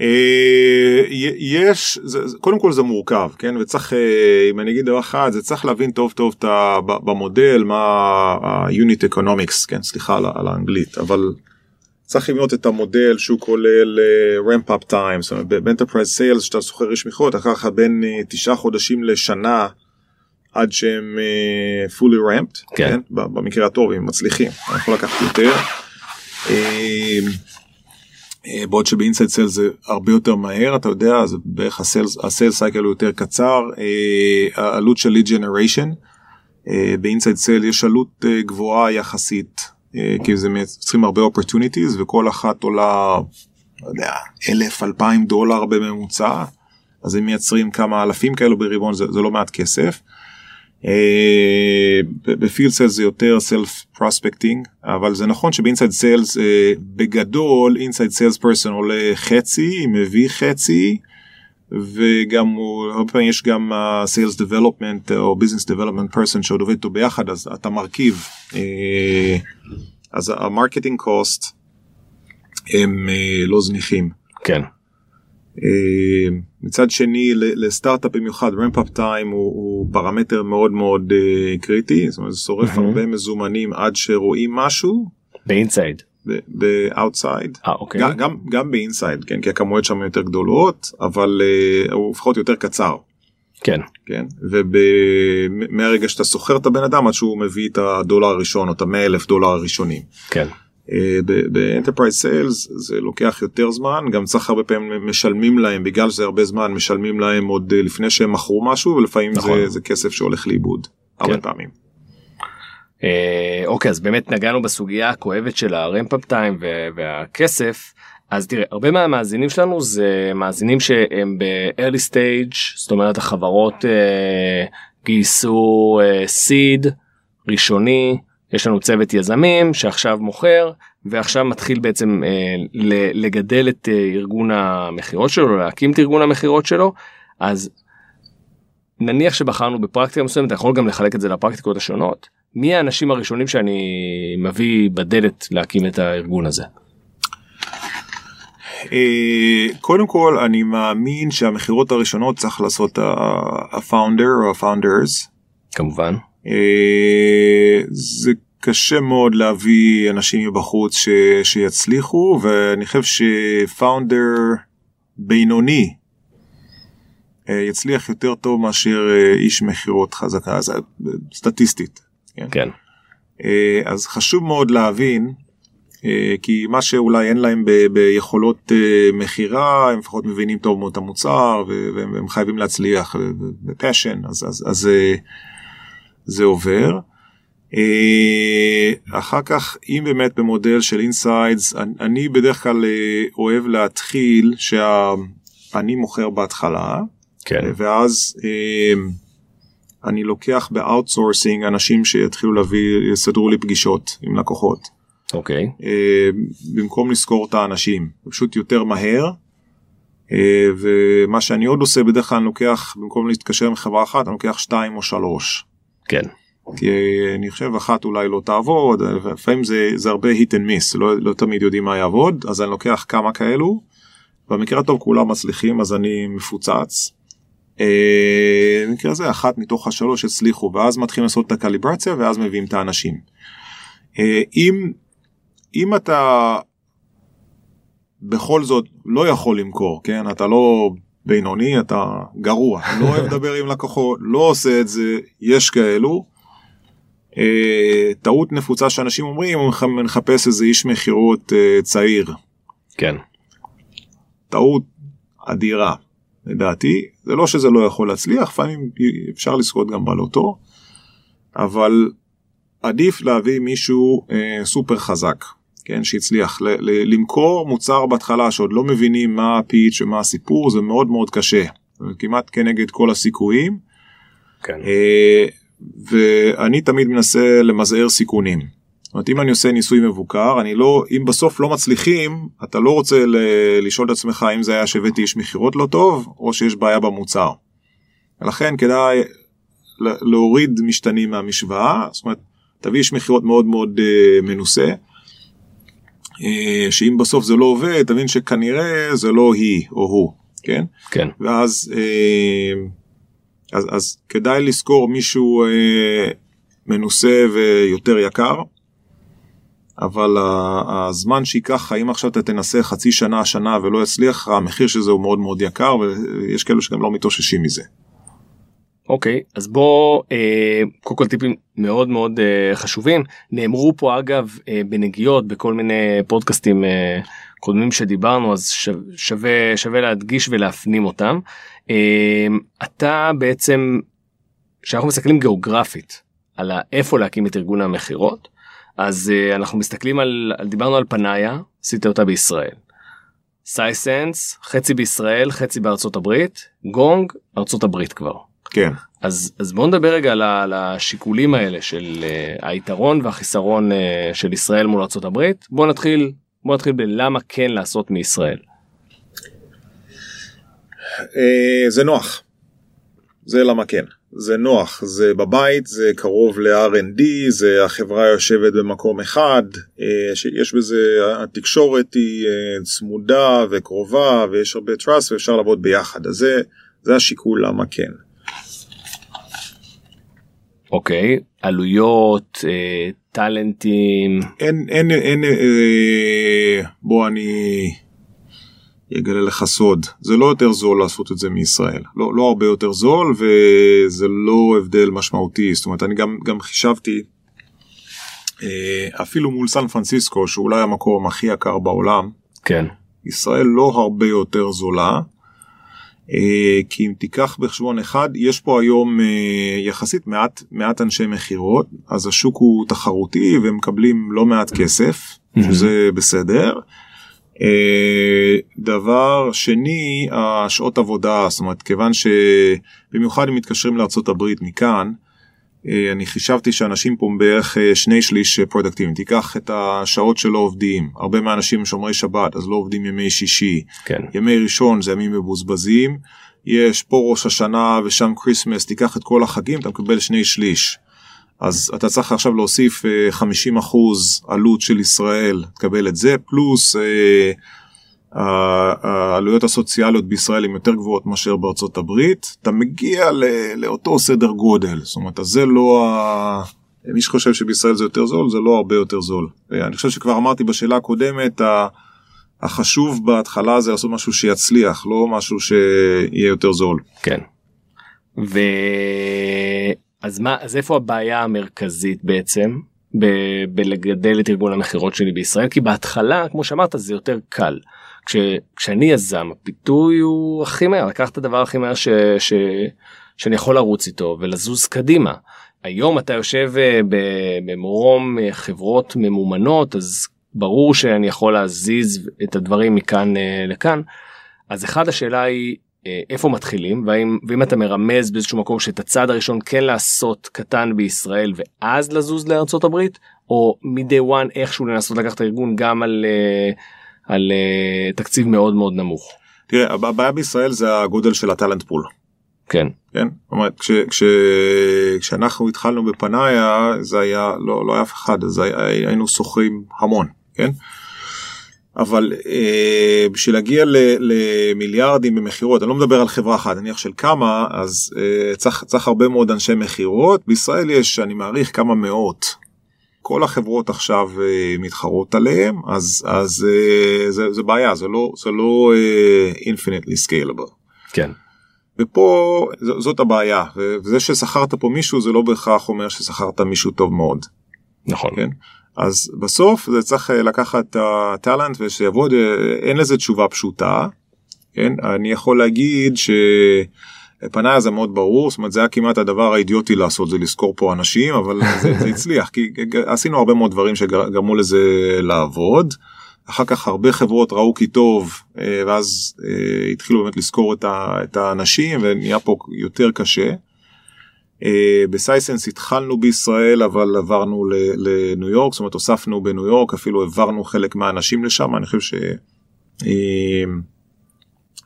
אה, יש זה, קודם כל זה מורכב כן וצריך אם אני אגיד דבר אחד זה צריך להבין טוב טוב את במודל מה ה-unit economics כן סליחה על האנגלית אבל צריך לבנות את המודל שהוא כולל ramp up time, זאת אומרת ב-enterprise sales שאתה שוכר איש מכירות, אחר כך בין אה, תשעה חודשים לשנה עד שהם אה, fully ramped, כן. כן? במקרה הטוב הם מצליחים, זה יכול לקחת יותר. אה, בעוד שב-inside sales זה הרבה יותר מהר אתה יודע זה בערך ה-sales cycle הוא יותר קצר העלות של generation uh, ב inside sales יש עלות גבוהה יחסית אה, כי זה מייצרים הרבה opportunities וכל אחת עולה, לא יודע, אלף, אלפיים דולר בממוצע, אז הם מייצרים כמה אלפים כאלו ברבעון, זה, זה לא מעט כסף. ב field sales זה יותר self prospecting אבל זה נכון שב inside sales אה, בגדול inside sales person עולה חצי מביא חצי וגם הוא הרבה פעמים יש גם sales uh, development או business development person שעוד עובד איתו ביחד אז אתה מרכיב uh, אז ה marketing cost הם לא זניחים. כן. אה, מצד שני לסטארט-אפ במיוחד ramp-up time הוא, הוא פרמטר מאוד מאוד קריטי זאת אומרת זה שורף mm-hmm. הרבה מזומנים עד שרואים משהו. ב inside. ב outside אה, אוקיי. גם, גם, גם ב inside כן כי הכמויות שם יותר גדולות אבל uh, הוא לפחות יותר קצר. כן. כן ומהרגע שאתה שוכר את הבן אדם עד שהוא מביא את הדולר הראשון או את המאה אלף דולר הראשונים. כן. ב enterprise sales זה לוקח יותר זמן גם צריך הרבה פעמים משלמים להם בגלל שזה הרבה זמן משלמים להם עוד אה, לפני שהם מכרו משהו ולפעמים נכון. זה, זה כסף שהולך לאיבוד כן. הרבה פעמים. אה, אוקיי אז באמת נגענו בסוגיה הכואבת של ה ramp-up time והכסף. אז תראה הרבה מהמאזינים שלנו זה מאזינים שהם ב-early stage זאת אומרת החברות אה, גייסו סיד ראשוני יש לנו צוות יזמים שעכשיו מוכר ועכשיו מתחיל בעצם אה, לגדל את אה, ארגון המכירות שלו להקים את ארגון המכירות שלו. אז נניח שבחרנו בפרקטיקה מסוימת אתה יכול גם לחלק את זה לפרקטיקות השונות מי האנשים הראשונים שאני מביא בדלת להקים את הארגון הזה. אה, קודם כל אני מאמין שהמכירות הראשונות צריך לעשות הפאונדר או הפאונדרס. כמובן. אה, זה קשה מאוד להביא אנשים מבחוץ ש, שיצליחו ואני חושב שפאונדר בינוני אה, יצליח יותר טוב מאשר איש מכירות חזקה סטטיסטית. כן. כן. אז חשוב מאוד להבין כי מה שאולי אין להם ב, ביכולות מכירה הם לפחות מבינים טוב מאוד את המוצר והם חייבים להצליח בפשן אז אז אז. זה עובר. אה, אחר כך אם באמת במודל של אינסיידס אני בדרך כלל אה, אוהב להתחיל שאני מוכר בהתחלה כן. ואז אה, אני לוקח ב outsourcing אנשים שיתחילו להביא יסדרו לי פגישות עם לקוחות. אוקיי. במקום לשכור את האנשים פשוט יותר מהר. ומה שאני עוד עושה בדרך כלל אני לוקח במקום להתקשר עם חברה אחת אני לוקח שתיים או שלוש. כן. כי אני חושב אחת אולי לא תעבוד, לפעמים זה, זה הרבה hit and miss, לא, לא תמיד יודעים מה יעבוד, אז אני לוקח כמה כאלו, במקרה הטוב כולם מצליחים אז אני מפוצץ. אה, במקרה הזה אחת מתוך השלוש הצליחו ואז מתחילים לעשות את הקליברציה ואז מביאים את האנשים. אה, אם, אם אתה בכל זאת לא יכול למכור, כן, אתה לא בינוני אתה גרוע לא אוהב לדבר עם לקוחות לא עושה את זה יש כאלו. אה, טעות נפוצה שאנשים אומרים הוא מחפש איזה איש מכירות צעיר. כן. טעות אדירה לדעתי זה לא שזה לא יכול להצליח לפעמים אפשר לזכות גם בלוטו אבל עדיף להביא מישהו אה, סופר חזק כן, שהצליח ל- ל- למכור מוצר בהתחלה שעוד לא מבינים מה הפיץ' ומה הסיפור זה מאוד מאוד קשה כמעט כנגד כל הסיכויים. כן. אה, ואני תמיד מנסה למזער סיכונים. זאת אומרת אם אני עושה ניסוי מבוקר אני לא אם בסוף לא מצליחים אתה לא רוצה ל- לשאול את עצמך אם זה היה שהבאתי איש מכירות לא טוב או שיש בעיה במוצר. לכן כדאי להוריד משתנים מהמשוואה זאת אומרת תביא איש מכירות מאוד מאוד uh, מנוסה. אה, שאם בסוף זה לא עובד תבין שכנראה זה לא היא או הוא כן כן ואז אה, אז, אז כדאי לזכור מישהו אה, מנוסה ויותר יקר. אבל הזמן שייקח האם עכשיו אתה תנסה חצי שנה שנה ולא יצליח המחיר של זה הוא מאוד מאוד יקר ויש כאלו שגם לא מתאוששים מזה. אוקיי okay, אז בוא אה, קודם כל טיפים מאוד מאוד אה, חשובים נאמרו פה אגב אה, בנגיעות בכל מיני פודקאסטים אה, קודמים שדיברנו אז שווה שווה להדגיש ולהפנים אותם. אה, אתה בעצם כשאנחנו מסתכלים גיאוגרפית על איפה להקים את ארגון המכירות אז אה, אנחנו מסתכלים על, על דיברנו על פנאיה עשית אותה בישראל. סייסנס חצי בישראל חצי בארצות הברית גונג ארצות הברית כבר. כן. אז אז בוא נדבר רגע על השיקולים האלה של uh, היתרון והחיסרון uh, של ישראל מול ארה"ב בוא נתחיל בוא נתחיל בלמה כן לעשות מישראל. Uh, זה נוח. זה למה כן. זה נוח, זה בבית, זה קרוב ל-R&D, זה החברה יושבת במקום אחד, אה, יש בזה, התקשורת היא אה, צמודה וקרובה ויש הרבה trust ואפשר לעבוד ביחד, אז זה, זה השיקול למה כן. אוקיי, okay, עלויות, אה, טאלנטים. אין, אין, אין, אה, בוא אני אגלה לך סוד, זה לא יותר זול לעשות את זה מישראל, לא, לא הרבה יותר זול וזה לא הבדל משמעותי, זאת אומרת אני גם, גם חישבתי אה, אפילו מול סן פרנסיסקו שאולי המקום הכי יקר בעולם, כן. ישראל לא הרבה יותר זולה. אה, כי אם תיקח בחשבון אחד, יש פה היום אה, יחסית מעט, מעט אנשי מכירות, אז השוק הוא תחרותי והם מקבלים לא מעט כסף, שזה בסדר. אה, דבר שני, השעות עבודה, זאת אומרת, כיוון שבמיוחד אם מתקשרים לארה"ב מכאן, אה, אני חישבתי שאנשים פה בערך אה, שני שליש פרודקטיביים. תיקח את השעות שלא עובדים, הרבה מהאנשים שומרי שבת, אז לא עובדים ימי שישי. כן. ימי ראשון זה ימים מבוזבזים. יש פה ראש השנה ושם כריסמס, תיקח את כל החגים, אתה מקבל שני שליש. אז אתה צריך עכשיו להוסיף 50% אה, עלות של ישראל, תקבל את זה, פלוס העלויות הסוציאליות בישראל הן יותר גבוהות מאשר בארצות הברית, אתה מגיע לאותו סדר גודל, זאת אומרת, זה לא ה... מי שחושב שבישראל זה יותר זול, זה לא הרבה יותר זול. אני חושב שכבר אמרתי בשאלה הקודמת, החשוב בהתחלה זה לעשות משהו שיצליח, לא משהו שיהיה יותר זול. כן. ו... אז מה, אז איפה הבעיה המרכזית בעצם ב- בלגדל את ארגון המכירות שלי בישראל? כי בהתחלה, כמו שאמרת, זה יותר קל. כש, כשאני יזם הפיתוי הוא הכי מהר לקחת את הדבר הכי מהר ש, ש, שאני יכול לרוץ איתו ולזוז קדימה. היום אתה יושב אה, במרום אה, חברות ממומנות אז ברור שאני יכול להזיז את הדברים מכאן אה, לכאן. אז אחד השאלה היא איפה מתחילים והאם ואם אתה מרמז באיזשהו מקום שאת הצעד הראשון כן לעשות קטן בישראל ואז לזוז לארצות הברית או מ-day one איכשהו לנסות לקחת הארגון גם על על uh, תקציב מאוד מאוד נמוך. תראה הבעיה בישראל זה הגודל של הטאלנט פול. כן. כן? אומרת כש, כש, כשאנחנו התחלנו בפנאיה זה היה לא, לא היה אף אחד אז היה, היינו שוכרים המון כן. אבל אה, בשביל להגיע ל, למיליארדים במכירות אני לא מדבר על חברה אחת נניח של כמה אז אה, צריך, צריך הרבה מאוד אנשי מכירות בישראל יש אני מעריך כמה מאות כל החברות עכשיו uh, מתחרות עליהם אז אז uh, זה, זה בעיה זה לא זה לא uh, infinitely scalable. כן. ופה ז, זאת הבעיה וזה ששכרת פה מישהו זה לא בהכרח אומר ששכרת מישהו טוב מאוד. נכון. כן? אז בסוף זה צריך לקחת את הטאלנט ושיעבוד אין לזה תשובה פשוטה. כן? אני יכול להגיד ש... פניה זה מאוד ברור, זאת אומרת זה היה כמעט הדבר האידיוטי לעשות זה לזכור פה אנשים אבל (laughs) זה, זה הצליח כי עשינו הרבה מאוד דברים שגרמו לזה לעבוד. אחר כך הרבה חברות ראו כי טוב אה, ואז אה, התחילו באמת לזכור את האנשים ונהיה פה יותר קשה. אה, בסייסנס התחלנו בישראל אבל עברנו לניו יורק זאת אומרת הוספנו בניו יורק אפילו העברנו חלק מהאנשים לשם אני חושב ש...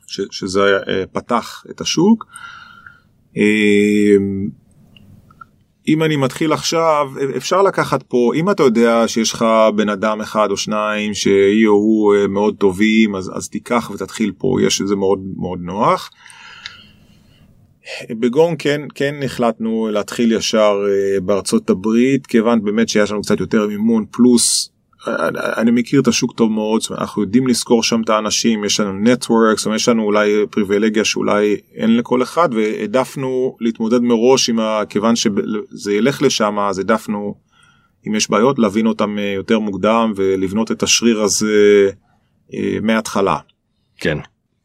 ש, שזה uh, פתח את השוק. אם אני מתחיל עכשיו אפשר לקחת פה אם אתה יודע שיש לך בן אדם אחד או שניים שהיא או הוא מאוד טובים אז, אז תיקח ותתחיל פה יש איזה מאוד מאוד נוח. בגון כן כן החלטנו להתחיל ישר uh, בארצות הברית כיוון באמת שיש לנו קצת יותר מימון פלוס אני מכיר את השוק טוב מאוד, אנחנו יודעים לזכור שם את האנשים, יש לנו נטוורקס, יש לנו אולי פריבילגיה שאולי אין לכל אחד והעדפנו להתמודד מראש עם ה... כיוון שזה ילך לשם אז העדפנו אם יש בעיות להבין אותם אה, יותר מוקדם ולבנות את השריר הזה אה, מההתחלה. כן.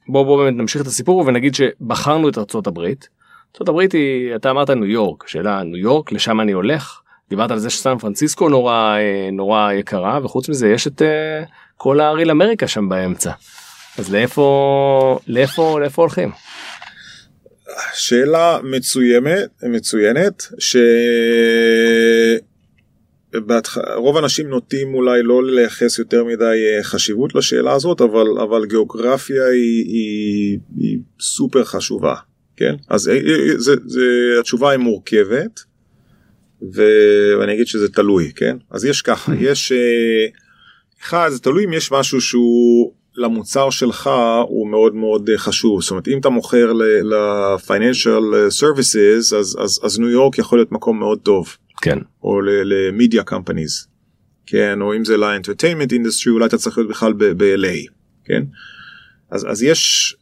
בוא בוא באמת נמשיך את הסיפור ונגיד שבחרנו את ארצות הברית. ארצות הברית היא אתה אמרת ניו יורק שאלה ניו יורק לשם אני הולך. דיברת על זה שסן פרנסיסקו נורא אה, נורא יקרה וחוץ מזה יש את אה, כל האריל אמריקה שם באמצע. אז לאיפה לאיפה לאיפה הולכים? שאלה מצוינת מצוינת ש... רוב האנשים נוטים אולי לא לייחס יותר מדי אה, חשיבות לשאלה הזאת אבל אבל גיאוגרפיה היא, היא, היא סופר חשובה כן? אז זה, זה, התשובה היא מורכבת ואני אגיד שזה תלוי כן? אז יש ככה (laughs) יש אחד זה תלוי אם יש משהו שהוא למוצר שלך הוא מאוד מאוד חשוב. זאת אומרת אם אתה מוכר ל-financial services אז, אז, אז ניו יורק יכול להיות מקום מאוד טוב. כן. או ל-media companies כן? או אם זה ל-entertainment industry אולי אתה צריך להיות בכלל ב-LA כן? אז, אז יש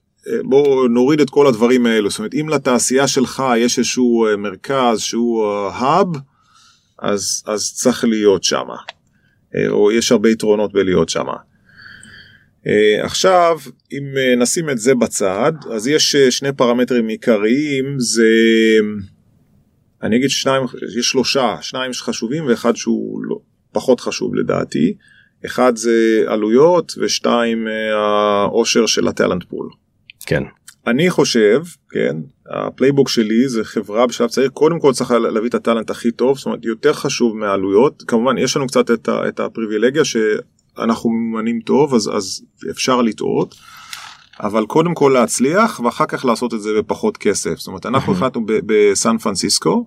בואו נוריד את כל הדברים האלו זאת אומרת אם לתעשייה שלך יש איזשהו מרכז שהוא hub אז אז צריך להיות שמה או יש הרבה יתרונות בלהיות. Uh, עכשיו אם נשים את זה בצד אז יש שני פרמטרים עיקריים זה אני אגיד שניים יש שלושה שניים שחשובים ואחד שהוא לא, פחות חשוב לדעתי אחד זה עלויות ושתיים העושר של ה talent pool. כן. אני חושב כן ה playbook שלי זה חברה בשלב צעיר קודם כל צריך להביא את ה talent הכי טוב זאת אומרת יותר חשוב מעלויות כמובן יש לנו קצת את, את הפריבילגיה ש... אנחנו ממנים טוב אז אז אפשר לטעות. אבל קודם כל להצליח ואחר כך לעשות את זה בפחות כסף זאת אומרת אנחנו החלטנו בסן פרנסיסקו.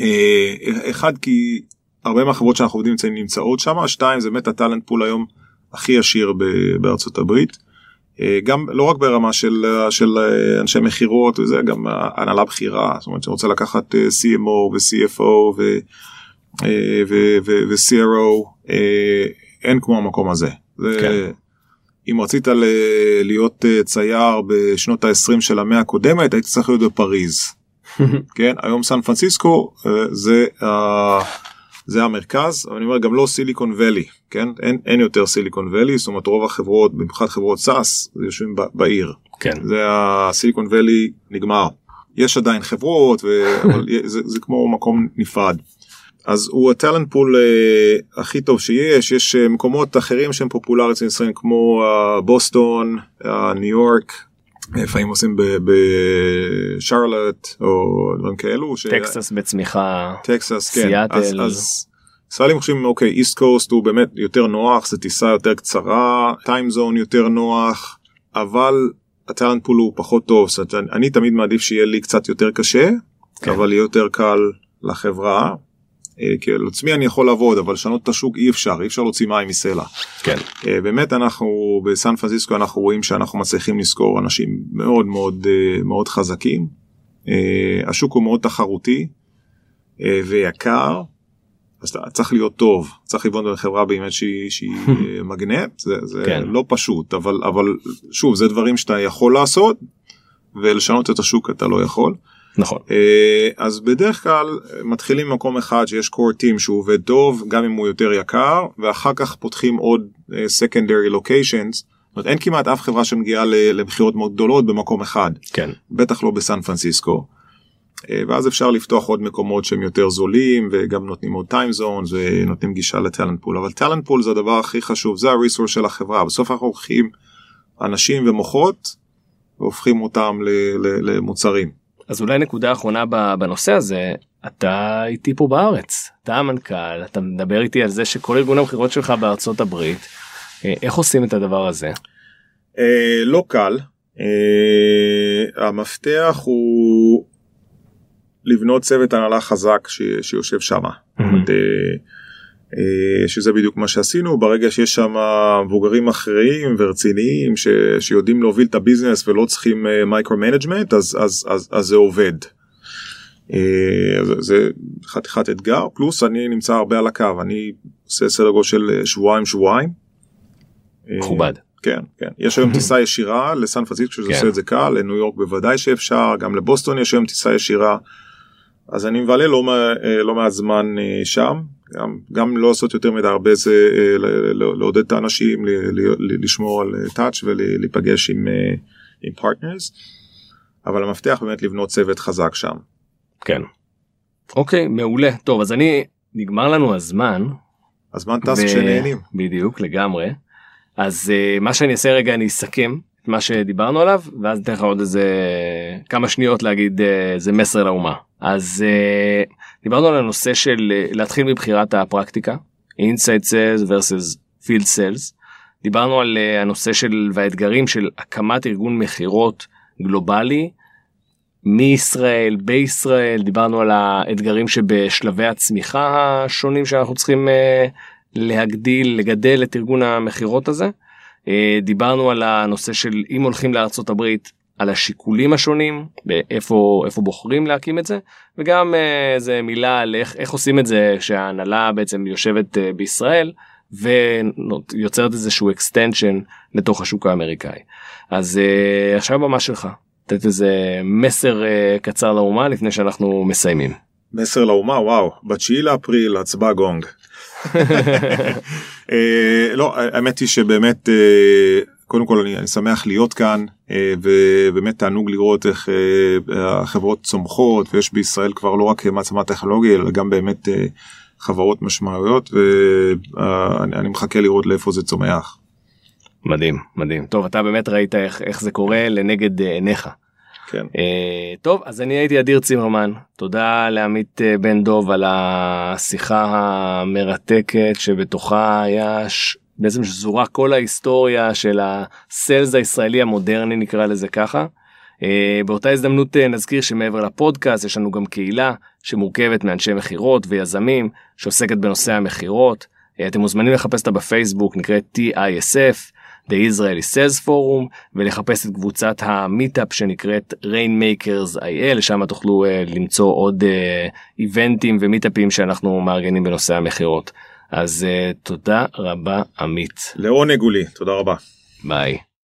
אה, אחד כי הרבה מהחברות שאנחנו עובדים נמצאות שם שתיים זה באמת הטאלנט פול היום הכי עשיר בארצות הברית. אה, גם לא רק ברמה של של אנשי מכירות וזה גם הנהלה בכירה זאת אומרת שרוצה לקחת אה, CMO ו-CFO ו-CRO אין כמו המקום הזה. כן. אם רצית להיות אה, צייר בשנות ה-20 של המאה הקודמת היית צריך להיות בפריז. (laughs) כן היום סן פרנסיסקו אה, זה זה המרכז אבל אני אומר גם לא Silicon Valley כן? אין, אין יותר Silicon Valley זאת אומרת רוב החברות במיוחד חברות SaaS יושבים בעיר. כן. זה ה Silicon Valley נגמר. יש עדיין חברות וזה (laughs) זה כמו מקום נפרד. אז הוא ה talent pool uh, הכי טוב שיש. יש uh, מקומות אחרים שהם פופולריים אצל ישראל כמו uh, בוסטון uh, ניו יורק לפעמים עושים בשרלוט או דברים כאלו טקסס ש... בצמיחה טקסס כן. סיאטל. אז, אז ישראלים חושבים אוקיי East Coast הוא באמת יותר נוח זה טיסה יותר קצרה time zone יותר נוח אבל ה talent pool הוא פחות טוב. זאת אומרת, אני תמיד מעדיף שיהיה לי קצת יותר קשה כן. אבל יהיה יותר קל לחברה כי על עצמי אני יכול לעבוד אבל לשנות את השוק אי אפשר אי אפשר להוציא מים מסלע. כן. אה, באמת אנחנו בסן פרנסיסקו אנחנו רואים שאנחנו מצליחים לזכור אנשים מאוד מאוד אה, מאוד חזקים. השוק הוא מאוד תחרותי ויקר. אז אתה צריך להיות טוב צריך לבנות בחברה באמת שהיא, שהיא (laughs) מגנט זה, זה כן. לא פשוט אבל אבל שוב זה דברים שאתה יכול לעשות ולשנות את השוק אתה לא יכול. נכון. אה, אז בדרך כלל מתחילים במקום אחד שיש core team שהוא עובד טוב גם אם הוא יותר יקר ואחר כך פותחים עוד אה, secondary locations. אומרת, אין כמעט אף חברה שמגיעה למכירות מאוד גדולות במקום אחד. כן. בטח לא בסן פרנסיסקו. אה, ואז אפשר לפתוח עוד מקומות שהם יותר זולים וגם נותנים עוד time zones ונותנים גישה ל talent pool אבל talent pool זה הדבר הכי חשוב זה ה resource של החברה בסוף אנחנו לוקחים אנשים ומוחות והופכים אותם למוצרים. אז אולי נקודה אחרונה בנושא הזה אתה איתי פה בארץ אתה המנכ"ל אתה מדבר איתי על זה שכל ארגון המכירות שלך בארצות הברית אה, איך עושים את הדבר הזה. אה, לא קל אה, המפתח הוא לבנות צוות הנהלה חזק ש, שיושב שם. Mm-hmm. אה, שזה בדיוק מה שעשינו ברגע שיש שם מבוגרים אחרים ורציניים ש, שיודעים להוביל את ה business ולא צריכים micro uh, management אז, אז, אז, אז זה עובד. זה, זה חתיכת אתגר פלוס אני נמצא הרבה על הקו אני עושה סדר גודל של שבועיים שבועיים. מכובד. כן כן יש היום טיסה ישירה לסן פרנסיסקו שזה כן. עושה את זה קל לניו יורק בוודאי שאפשר גם לבוסטון יש היום טיסה ישירה. אז אני מבלה לא, לא מעט זמן שם גם, גם לא לעשות יותר מדי הרבה זה אה, לעודד את האנשים לשמור על touch ולהיפגש עם, אה, עם partners אבל המפתח באמת לבנות צוות חזק שם. כן. אוקיי מעולה טוב אז אני נגמר לנו הזמן. הזמן טס ו... כשנהנים. בדיוק לגמרי. אז מה שאני אעשה רגע אני אסכם את מה שדיברנו עליו ואז ניתן לך עוד איזה כמה שניות להגיד איזה מסר לאומה. אז uh, דיברנו על הנושא של אה, להתחיל מבחירת הפרקטיקה, inside sales versus field sales. דיברנו על אה, הנושא של והאתגרים של הקמת ארגון מכירות גלובלי מישראל בישראל דיברנו על האתגרים שבשלבי הצמיחה השונים שאנחנו צריכים uh, להגדיל לגדל את ארגון המכירות הזה. Uh, דיברנו על הנושא של אם הולכים לארצות הברית על השיקולים השונים באיפה איפה בוחרים להקים את זה וגם uh, איזה מילה על איך, איך עושים את זה שההנהלה בעצם יושבת uh, בישראל ויוצרת איזשהו extension לתוך השוק האמריקאי. אז uh, עכשיו במה שלך. לתת איזה מסר קצר לאומה לפני שאנחנו מסיימים. מסר לאומה וואו ב-9 לאפריל הצבעה גונג. (laughs) לא האמת היא שבאמת קודם כל אני, אני שמח להיות כאן uh, ובאמת תענוג לראות איך uh, החברות צומחות ויש בישראל כבר לא רק מעצמה טכנולוגיה אלא גם באמת uh, חברות משמעויות ואני מחכה לראות לאיפה זה צומח. מדהים מדהים טוב אתה באמת ראית איך, איך זה קורה לנגד עיניך. כן. Uh, טוב אז אני הייתי אדיר צימרמן תודה לעמית בן דוב על השיחה המרתקת שבתוכה היה ש... בעצם שזורה כל ההיסטוריה של הסיילס הישראלי המודרני נקרא לזה ככה. Uh, באותה הזדמנות uh, נזכיר שמעבר לפודקאסט יש לנו גם קהילה שמורכבת מאנשי מכירות ויזמים שעוסקת בנושא המכירות. Uh, אתם מוזמנים לחפש אותה בפייסבוק נקראת TISF. The Israeli Sales Forum ולחפש את קבוצת המיטאפ שנקראת Rainmakers IL שם תוכלו למצוא עוד איבנטים ומיטאפים שאנחנו מארגנים בנושא המכירות. אז uh, תודה רבה עמית. לעונג הוא לי, תודה רבה. ביי.